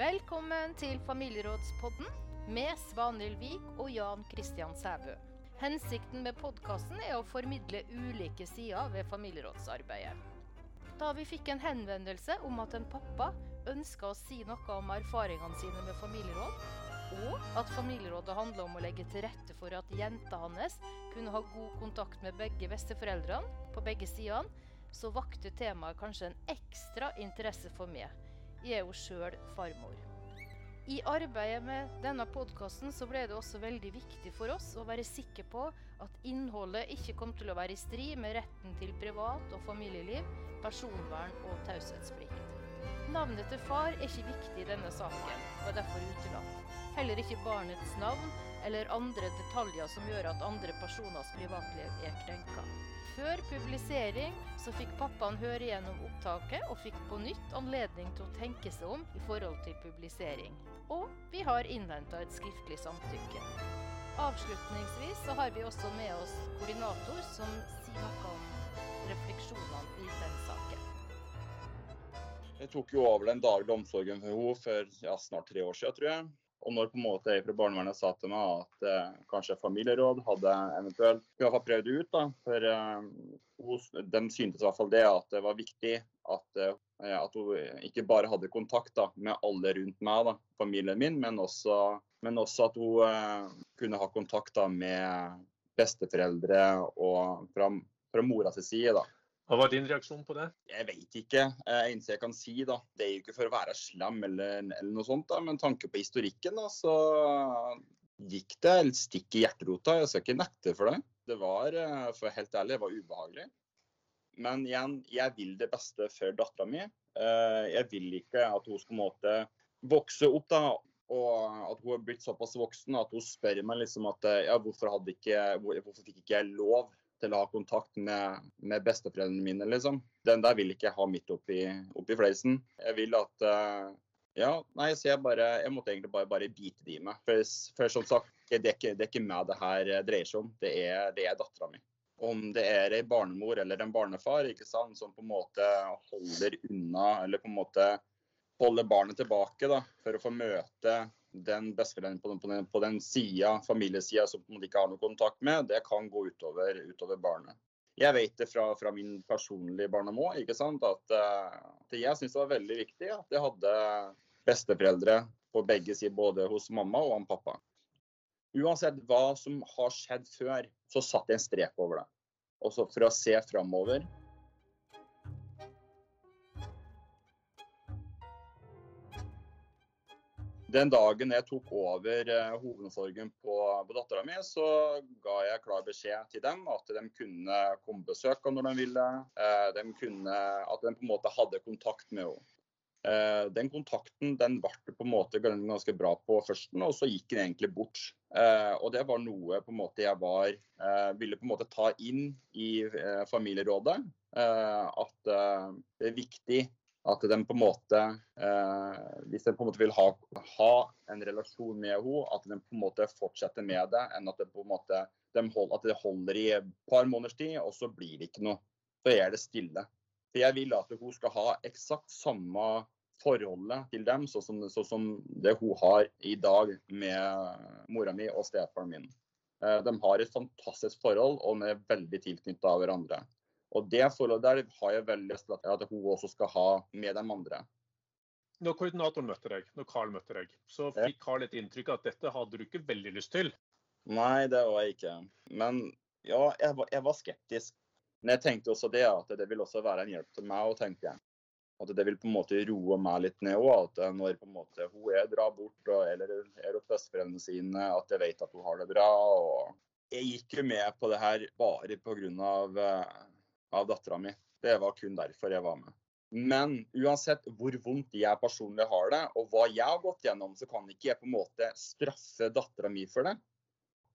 Velkommen til Familierådspodden med Svanhild Vik og Jan Christian Sæbø. Hensikten med podkasten er å formidle ulike sider ved familierådsarbeidet. Da vi fikk en henvendelse om at en pappa ønska å si noe om erfaringene sine med familieråd, og at familierådet handla om å legge til rette for at jenta hans kunne ha god kontakt med begge besteforeldrene på begge sidene, så vakte temaet kanskje en ekstra interesse for meg. Jeg er jo sjøl farmor. I arbeidet med denne podkasten så ble det også veldig viktig for oss å være sikre på at innholdet ikke kom til å være i strid med retten til privat- og familieliv, personvern og taushetsplikt. Navnet til far er ikke viktig i denne saken, og er derfor utelatt. Heller ikke barnets navn eller andre detaljer som gjør at andre personers privatliv er krenka. Før publisering så fikk pappaen høre gjennom opptaket og fikk på nytt anledning til å tenke seg om i forhold til publisering. Og vi har innhenta et skriftlig samtykke. Avslutningsvis så har vi også med oss koordinator som sier noe om refleksjonene i den saken. Jeg tok jo over den daglige omsorgen for henne for ja, snart tre år siden, tror jeg. Og når på en måte jeg fra barnevernet sa til meg at eh, kanskje familieråd hadde eventuelt i hvert fall prøvd det ut, da, for eh, de syntes i hvert fall det at det var viktig at, eh, at hun ikke bare hadde kontakt da, med alle rundt meg, da, familien min, men også, men også at hun eh, kunne ha kontakt da, med besteforeldre og fra, fra mora sin side. da. Hva var din reaksjon på det? Jeg vet ikke. Det eneste jeg kan si, da, det er jo ikke for å være slem eller, eller noe sånt, da, men tanke på historikken, da, så gikk det et stikk i hjerterota. Jeg skal ikke nekte for det. Det var, eh, for helt ærlig, det var ubehagelig. Men igjen, jeg vil det beste for dattera mi. Eh, jeg vil ikke at hun skal måtte vokse opp, da, og at hun er blitt såpass voksen at hun spør meg liksom at eh, ja, hvorfor, ikke, hvorfor fikk ikke jeg lov til å ha kontakt med, med besteforeldrene mine, liksom. Den der vil ikke jeg ha midt oppi, oppi fleisen. Jeg vil at uh, Ja, nei, så jeg bare Jeg måtte egentlig bare, bare bite det i meg. For, for, som sagt, det er, ikke, ikke meg det her dreier seg om. Det er, det er dattera mi. Om det er ei barnemor eller en barnefar ikke sant, som på en måte holder unna, eller på en måte holder barnet tilbake da, for å få møte den besteforelderen på den, på den, den sida, familiesida som man ikke har noe kontakt med, det kan gå utover, utover barnet. Jeg vet det fra, fra min personlige barndom òg, at, at jeg syns det var veldig viktig at jeg hadde besteforeldre på begge sider, både hos mamma og han pappa. Uansett hva som har skjedd før, så satte jeg en strek over det. Også for å se framover Den dagen jeg tok over eh, hovedomsorgen på, på dattera mi, så ga jeg klar beskjed til dem at de kunne komme på besøk når de ville. Eh, de kunne, at de på en måte hadde kontakt med henne. Eh, den kontakten den ble på en måte ganske bra på førsten, og så gikk den egentlig bort. Og det var noe på en måte jeg var, ville på en måte ta inn i familierådet. at det er viktig at de på en måte, eh, hvis de på en måte vil ha, ha en relasjon med henne, at de på en måte fortsetter med det, enn at det på en måte de hold, at det holder i et par måneders tid, og så blir det ikke noe. Så er det stille. For Jeg vil at hun skal ha eksakt samme forholdet til dem, sånn som, så som det hun har i dag med mora mi og stefaren min. Eh, de har et fantastisk forhold, og de er veldig tilknyttet av hverandre. Og det forholdet der har jeg veldig lyst til at hun også skal ha med de andre. Når koordinatoren møtte deg, når Carl møtte deg, så fikk Carl et inntrykk av at dette hadde du ikke veldig lyst til? Nei, det var jeg ikke. Men ja, jeg var, jeg var skeptisk. Men jeg tenkte også det at det vil også være en hjelp til meg å tenke. At det vil på en måte roe meg litt ned òg. At når på en måte hun er drar bort og, eller er hos besteforeldrene sine, at jeg vet at hun har det bra. og Jeg gikk jo med på det her bare pga av dattera mi. Det var kun derfor jeg var med. Men uansett hvor vondt jeg personlig har det, og hva jeg har gått gjennom, så kan ikke jeg på en måte straffe dattera mi for det.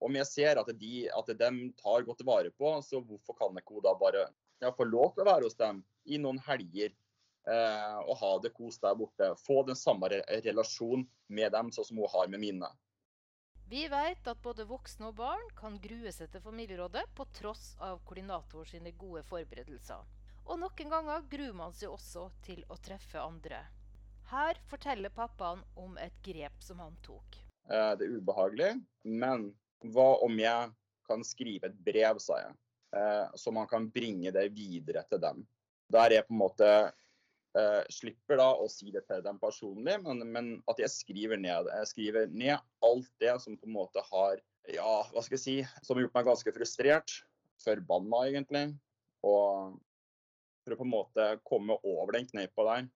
Om jeg ser at de, at dem tar godt vare på, så hvorfor kan ikke hun da bare ja, få lov til å være hos dem i noen helger eh, og ha det kos der borte? Få den samme relasjonen med dem sånn som hun har med mine. Vi vet at både voksne og barn kan grue seg til familierådet på tross av koordinator sine gode forberedelser. Og noen ganger gruer man seg også til å treffe andre. Her forteller pappaen om et grep som han tok. Eh, det er ubehagelig, men hva om jeg kan skrive et brev, sa jeg, eh, så man kan bringe det videre til dem. Der jeg på en måte eh, slipper da å si det til dem personlig, men, men, at jeg skriver ned Jeg skriver ned alt det som på en måte har Ja, hva skal jeg si Som har gjort meg ganske frustrert. Forbanna, egentlig. Og for å på en måte komme over den kneipa der.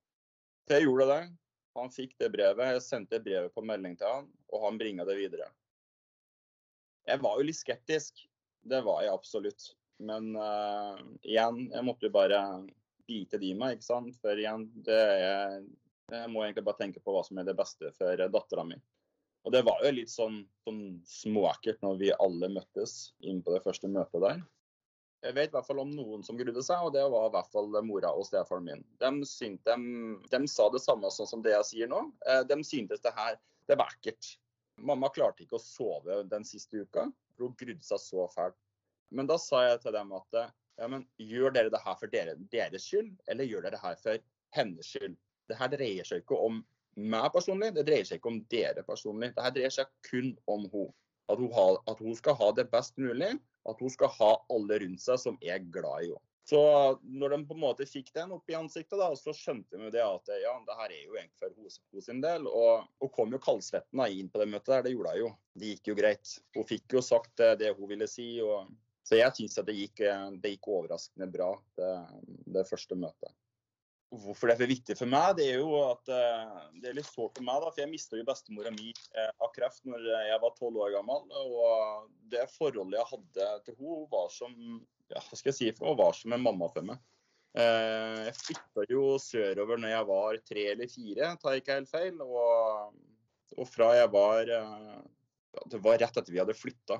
Så jeg gjorde det. Han fikk det brevet. Jeg sendte brevet på melding til han, og han bringa det videre. Jeg var jo litt skeptisk. Det var jeg absolutt. Men uh, igjen, jeg måtte jo bare bite de meg, ikke sant. For igjen, det er, jeg må egentlig bare tenke på hva som er det beste for dattera mi. Og det var jo litt sånn, sånn småekkelt når vi alle møttes inn på det første møtet der. Jeg vet i hvert fall om noen som grudde seg, og det var i hvert fall mora og stefaren min. De, syntes, de, de, sa det samme sånn som det jeg sier nå. Eh, de syntes det her det var ekkelt. Mamma klarte ikke å sove den siste uka, for hun grudde seg så fælt. Men da sa jeg til dem at ja, men gjør dere det her for dere, deres skyld, eller gjør dere det her for hennes skyld? Det her dreier seg ikke om meg personlig, det dreier seg ikke om dere personlig. Det her dreier seg kun om henne. At hun, at hun skal ha det best mulig, at hun skal ha alle rundt seg som er glad i henne. Så når de på en måte fikk den opp i ansiktet, da, så skjønte de det at ja, det her er jo egentlig for henne sin del. Og hun kom jo kaldsvetten inn på det møtet der, det gjorde hun jo. Det gikk jo greit. Hun fikk jo sagt det hun ville si. Og, så jeg syns det gikk, det gikk, overraskende bra, det, det første møtet hvorfor det er viktig for meg, det er jo at uh, det er litt sårt for meg. da, For jeg mista jo bestemora mi uh, av kreft når jeg var tolv år gammel. Og det forholdet jeg hadde til henne, var som ja, hva skal jeg si, for var som en mamma for meg. Jeg flytta jo sørover når jeg var tre eller fire, tar jeg ikke helt feil. Og, og fra jeg var Det var rett etter vi hadde flytta,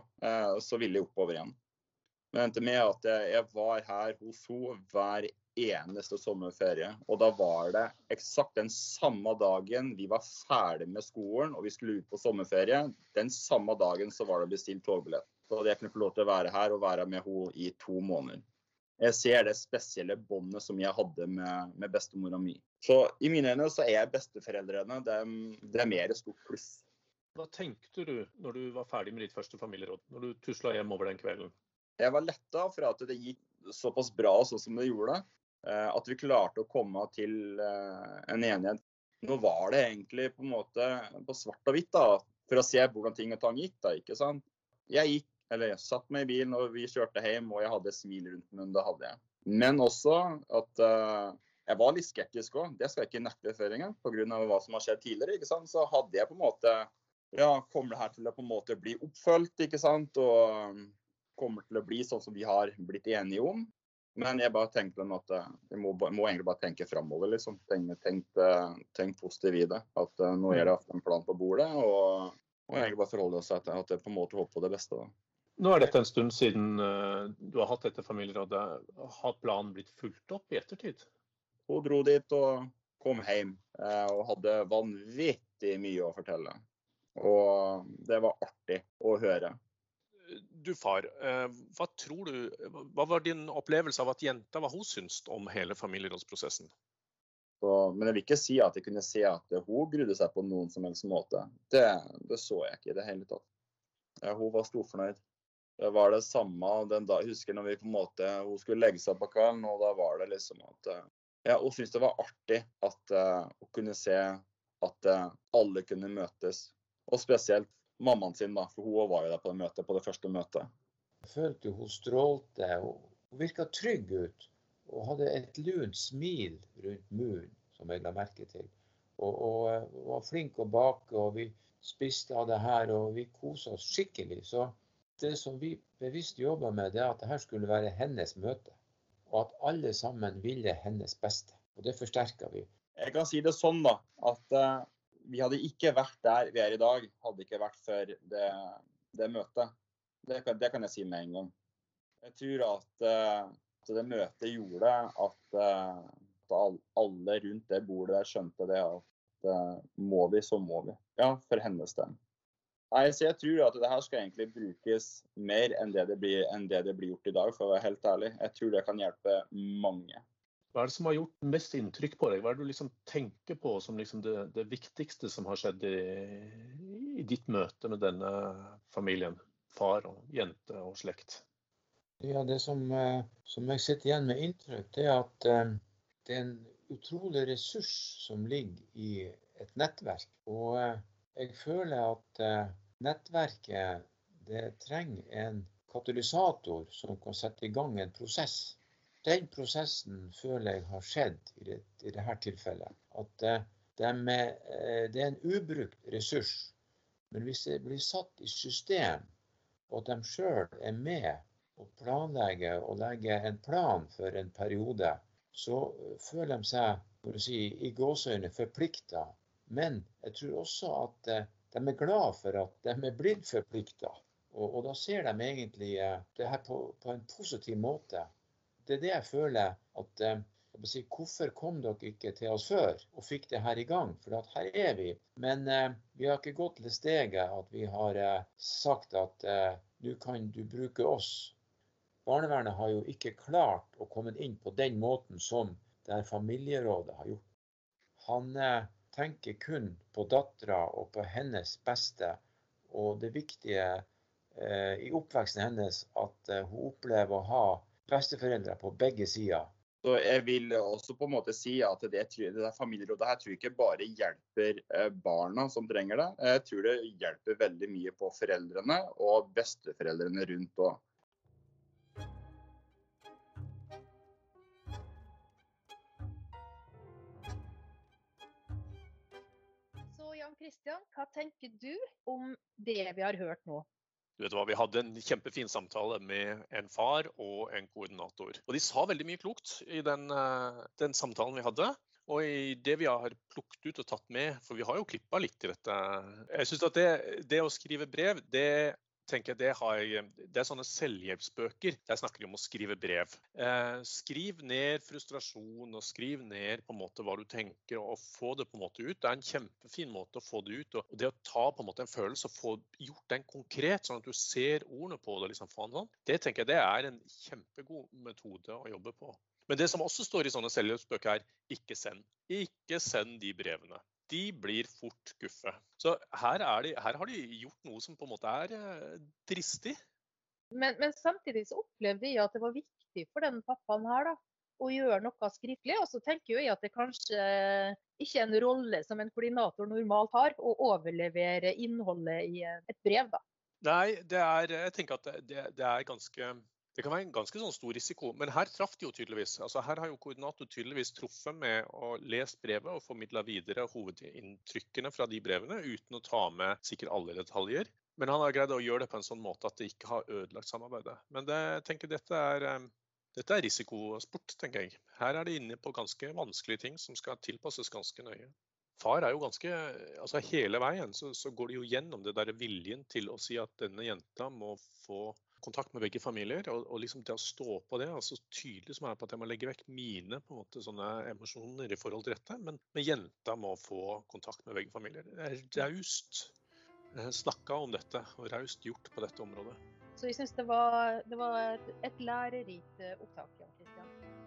så ville jeg oppover igjen. Men endte med at jeg var her hos henne hver eneste sommerferie. Og da var det eksakt den samme dagen vi var ferdig med skolen og vi skulle ut på sommerferie. Den samme dagen så var det bestilt togbillett. Så jeg kunne få lov til å være her og være med henne i to måneder. Jeg ser det spesielle båndet som jeg hadde med, med bestemora mi. Så i mine øyne så er besteforeldrene det, det er mer et stort pluss. Hva tenkte du når du var ferdig med ditt første familieråd, når du tusla hjem over den kvelden? Jeg var letta for at det gikk såpass bra sånn som det gjorde. Eh, at vi klarte å komme til eh, en enighet. Nå var det egentlig på en måte på svart og hvitt, da, for å se hvordan ting og tang gikk. da, ikke sant? Jeg gikk, eller jeg satt meg i bilen og vi kjørte hjem, og jeg hadde smil rundt munnen. Det hadde jeg. Men også at uh, jeg var litt skeptisk òg. Det skal jeg ikke nekte før engang, pga. hva som har skjedd tidligere. ikke sant? Så hadde jeg på en måte ja, Kommer det her til å på en måte bli oppfølgt, ikke sant? Og kommer til å bli sånn som vi har blitt enige om? Men jeg bare tenkte at eh, jeg må, må egentlig bare tenke framover, liksom. Tenk, tenk, eh, tenk positivt i det. At uh, nå er det en plan på bordet, og, og egentlig bare forholde seg til at jeg på en måte håper på det beste. da. Nå er dette en stund siden uh, du har hatt dette familierådet. Har planen blitt fulgt opp i ettertid? Hun dro dit og kom hjem og hadde vanvittig mye å fortelle. Og det var artig å høre du far, eh, hva tror du, hva var din opplevelse av at jenta, hva hun syntes om hele familierådsprosessen? Så, men jeg vil ikke si at jeg kunne se at hun grudde seg på noen som helst måte. Det, det så jeg ikke i det hele tatt. Ja, hun var storfornøyd. Det var det samme den da, jeg husker når vi på en måte, hun skulle legge seg på kvelden, og da var det liksom at eh, ja, Hun syntes det var artig at uh, hun kunne se at uh, alle kunne møtes. Og spesielt mammaen sin, da, for hun var jo der på det møtet, på det første møtet. Jeg følte hun strålte. Hun virka trygg ut. Og hadde et lunt smil rundt munnen, som jeg la merke til. Og, og, og var flink å bake, og vi spiste av det her, og vi kosa oss skikkelig. Så det som vi bevisst jobba med, det er at dette skulle være hennes møte. Og at alle sammen ville hennes beste. Og det forsterka vi. Jeg kan si det sånn, da, at uh, vi hadde ikke vært der vi er i dag, hadde ikke vært for det, det møtet. Det kan, det kan, jeg si med en gang. Jeg tror at, uh, at det møtet gjorde at, uh, at, alle rundt det bordet der skjønte det at uh, må vi, så må vi. Ja, for hennes del. Nei, så Jeg tror at det her skal egentlig brukes mer enn det det, blir, enn det det blir gjort i dag, for å være helt ærlig. Jeg tror det kan hjelpe mange. Hva er det som har gjort mest inntrykk på deg? Hva er det du liksom tenker på som liksom det, det, viktigste som har skjedd i, i, ditt møte med denne familien? Far og jente og slekt? Ja, Det som, eh, som jeg sitter igjen med inntrykk, det er at um, det er en utrolig ressurs som ligger i et nettverk. Og uh, jeg føler at nettverket det trenger en katalysator som kan sette i gang en prosess den prosessen føler jeg har skjedd i, det, dette tilfellet. At det er, uh, det er en ubrukt ressurs. Men hvis det blir satt i system, og at de sjøl er med og planlegger og legger en plan for en periode, så føler de seg for å si, i gåseøyne forplikta. Men jeg tror også at de er glad for at de er blitt forplikta. Og, og, da ser de egentlig det her på, på en positiv måte det er det jeg føler at eh, jeg si, Hvorfor kom dere ikke til oss før og fikk det her i gang? For her er vi. Men eh, vi har ikke gått til det steget at vi har eh, sagt at eh, nå kan du bruke oss. Barnevernet har jo ikke klart å komme inn på den måten som det her familierådet har gjort. Han eh, tenker kun på dattera og på hennes beste. Og det viktige eh, i oppveksten hennes at hun opplever å ha besteforeldre på begge sider. Så jeg vil også på en måte si at det, det der familierådet her tror jeg ikke bare hjelper eh, barna som trenger det. Jeg tror det hjelper veldig mye på foreldrene og besteforeldrene rundt òg. Så Jan Kristian, hva tenker du om det vi har hørt nå? Du vet hva, Vi hadde en kjempefin samtale med en far og en koordinator. Og De sa veldig mye klokt i den, eh, den samtalen vi hadde. Og i det vi har plukket ut og tatt med, for vi har jo klippa litt i dette Jeg synes at det, det å skrive brev, det tenker jeg det, har, det er sånne selvhjelpsbøker. Der snakker de om å skrive brev. Eh, skriv ned frustrasjon og skriv ned på en måte hva du tenker, og få det på en måte ut. Det er en kjempefin måte å få det ut. og Det å ta på en måte en følelse og få gjort den konkret, sånn at du ser ordene på det, liksom, sånn, det tenker jeg det er en kjempegod metode å jobbe på. Men det som også står i sånne selvhjelpsbøker, er ikke send. Ikke send de brevene de blir fort guffe. Så her, de, her, har de gjort noe som på en måte er eh, dristig. Men, men, samtidig så opplevde jeg at det var viktig for den pappaen her da, å gjøre noe skriftlig. Og så tenker jeg at det kanskje ikke er en rolle som en koordinator normalt har, å overlevere innholdet i et brev. da. Nei, det er, jeg tenker at det, det er ganske det kan være en ganske sånn stor risiko, men her traff de jo tydeligvis. Altså Her har jo koordinator tydeligvis truffet med å lese brevet og formidla videre hovedinntrykkene fra de brevene, uten å ta med sikkert alle detaljer. Men han har greid å gjøre det på en sånn måte at det ikke har ødelagt samarbeidet. Men det, jeg tenker dette er, eh, dette er risikosport, tenker jeg. Her er de inne på ganske vanskelige ting som skal tilpasses ganske nøye. Far er jo ganske altså Hele veien så, så går de jo gjennom det der viljen til å si at denne jenta må få kontakt med begge familier. Og, og liksom det å stå på det, altså tydelig som er på at jeg må legge vekk mine på en måte sånne emosjoner i forhold til dette. Men, men jenta må få kontakt med begge familier. Det er raust snakka om dette og raust gjort på dette området. Så jeg syns det, det, var et lærerikt opptak. ja, Christian.